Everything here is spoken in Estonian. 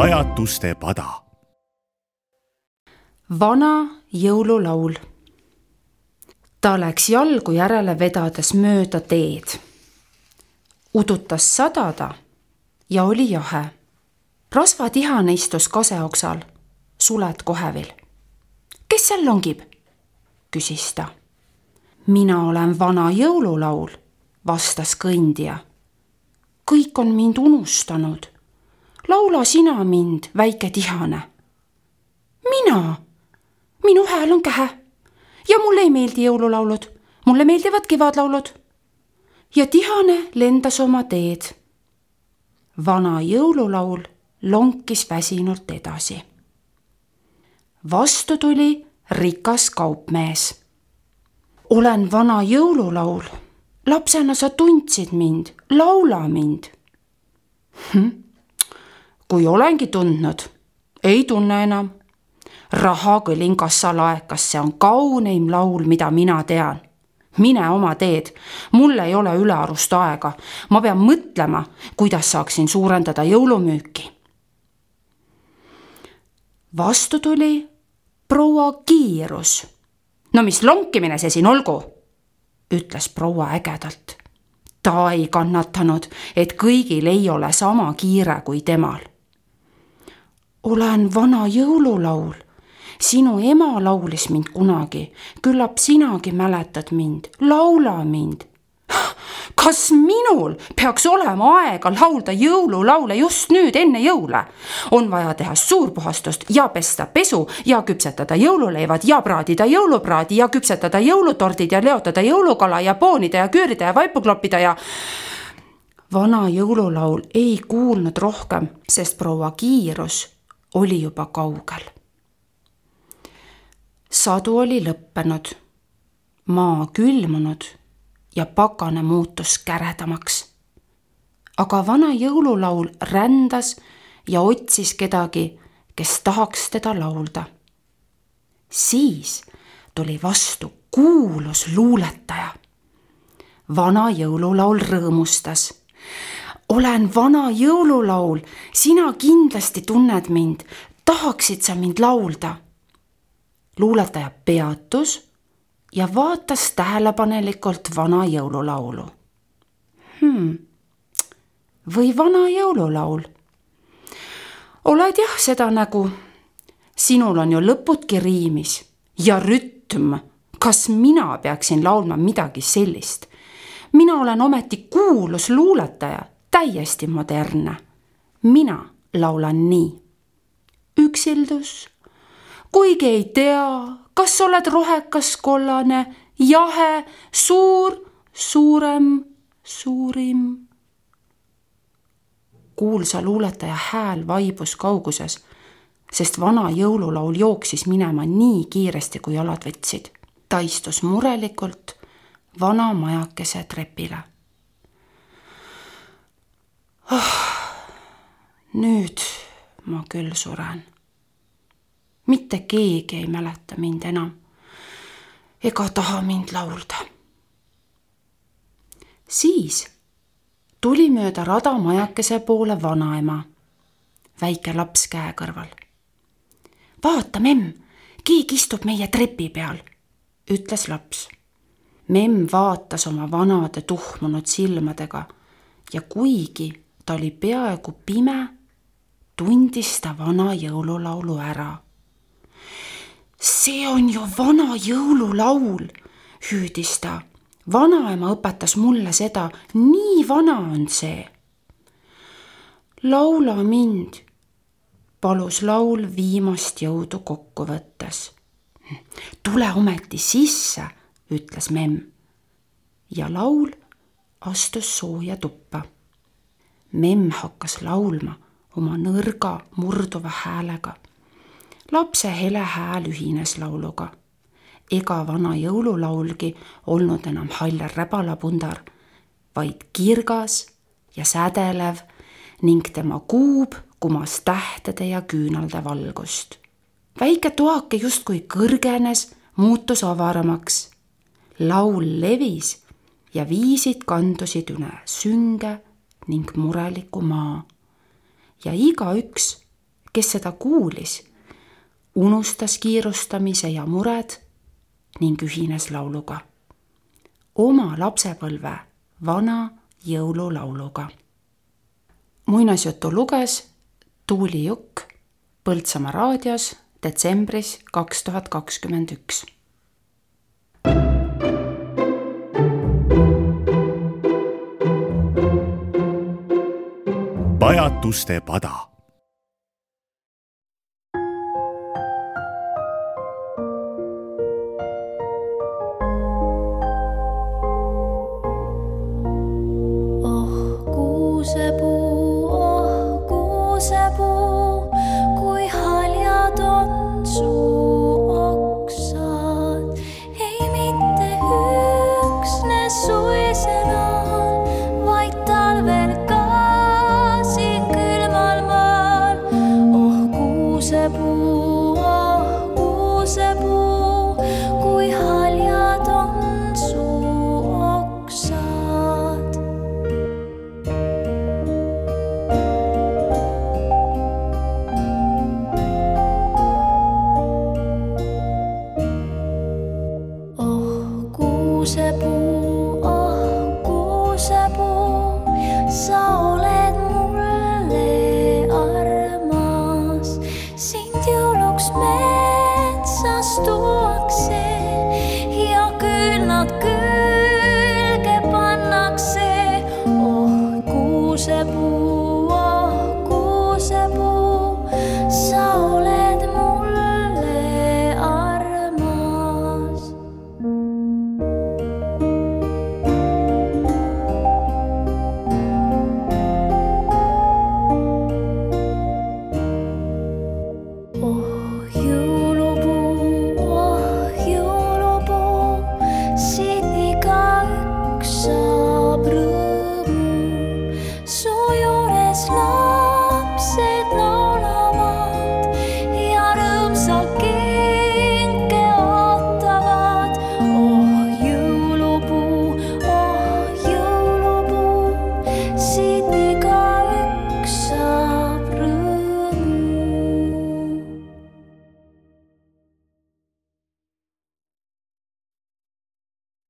pajatuste pada. vana jõululaul. ta läks jalgu järele vedades mööda teed. udutas sadada ja oli jahe. rasvatihane istus kaseoksal, suled kohevil. kes seal longib? küsis ta. mina olen vana jõululaul, vastas kõndija. kõik on mind unustanud. Laula sina mind, väike tihane. mina, minu hääl on kähe ja mulle ei meeldi jõululaulud, mulle meeldivad kevadlaulud. ja tihane lendas oma teed. vana jõululaul lonkis väsinult edasi. vastu tuli rikas kaupmees. olen vana jõululaul. lapsena sa tundsid mind, laula mind hm.. Kui olengi tundnud, ei tunne enam. raha kõlin kassalaekas, see on kauneim laul, mida mina tean mine oma teed, mul ei ole ülearust aega, ma pean mõtlema, kuidas saaksin suurendada jõulumüüki. vastu tuli proua kiirus. no mis lonkimine see siin olgu, ütles proua ägedalt. ta ei kannatanud, et kõigil ei ole sama kiire kui temal. Olen vana jõululaul. Sinu ema laulis mind kunagi, küllap sinagi mäletad mind, laula mind. Kas minul peaks olema aega laulda jõululaule just nüüd enne jõule? on vaja teha suurpuhastust ja pesta pesu ja küpsetada jõululeivad ja praadida jõulupraadi ja küpsetada jõulutordid ja leotada jõulukala ja poonida ja küürida ja vaipu kloppida ja vana jõululaul ei kuulnud rohkem, sest proua Kiirus oli juba kaugel. sadu oli lõppenud, maa külmunud ja pakane muutus käredamaks. aga vana jõululaul rändas ja otsis kedagi, kes tahaks teda laulda. siis tuli vastu kuulus luuletaja. vana jõululaul rõõmustas. Olen vana jõululaul, sina kindlasti tunned mind, tahaksid sa mind laulda? luuletaja peatus ja vaatas tähelepanelikult vana jõululaulu hmm.. või vana jõululaul. oled jah seda nägu? sinul on ju lõputki riimis ja rütm. kas mina peaksin laulma midagi sellist? mina olen ometi kuulus luuletaja, täiesti modernne. mina laulan nii. üksildus, kuigi ei tea, kas oled rohekas, kollane, jahe, suur, suurem, suurim? kuulsa luuletaja hääl vaibus kauguses, sest vana jõululaul jooksis minema nii kiiresti, kui jalad võtsid. ta istus murelikult vana majakese trepile oh,. nüüd ma küll suren mitte keegi ei mäleta mind enam ega taha mind laulda. siis tuli mööda rada majakese poole vanaema, väike laps käe kõrval. vaata, memm, keegi istub meie trepi peal, ütles laps. memm vaatas oma vanade tuhmunud silmadega ja kuigi ta oli peaaegu pime, tundis ta vana jõululaulu ära see on ju vana jõululaul, hüüdis ta. vanaema õpetas mulle seda, nii vana on see. laula mind, palus laul viimast jõudu kokku võttes. tule ometi sisse, ütles memm. ja laul astus sooja tuppa. Memm hakkas laulma oma nõrga murduva häälega lapse hele hääl ühines lauluga. ega vana jõululaulgi olnud enam hall räbalapundar, vaid kirgas ja sädelev ning tema kuub kumas tähtede ja küünalde valgust. väike toake justkui kõrgenes, muutus avaramaks. laul levis ja viisid kandusid üle sünge ning mureliku maa. ja igaüks kes seda kuulis, unustas kiirustamise ja mured ning ühines lauluga. oma lapsepõlve vana jõululauluga. muinasjutu luges Tuuli Jukk Põltsamaa raadios detsembris kaks tuhat kakskümmend üks. Pajatuste pada 笑。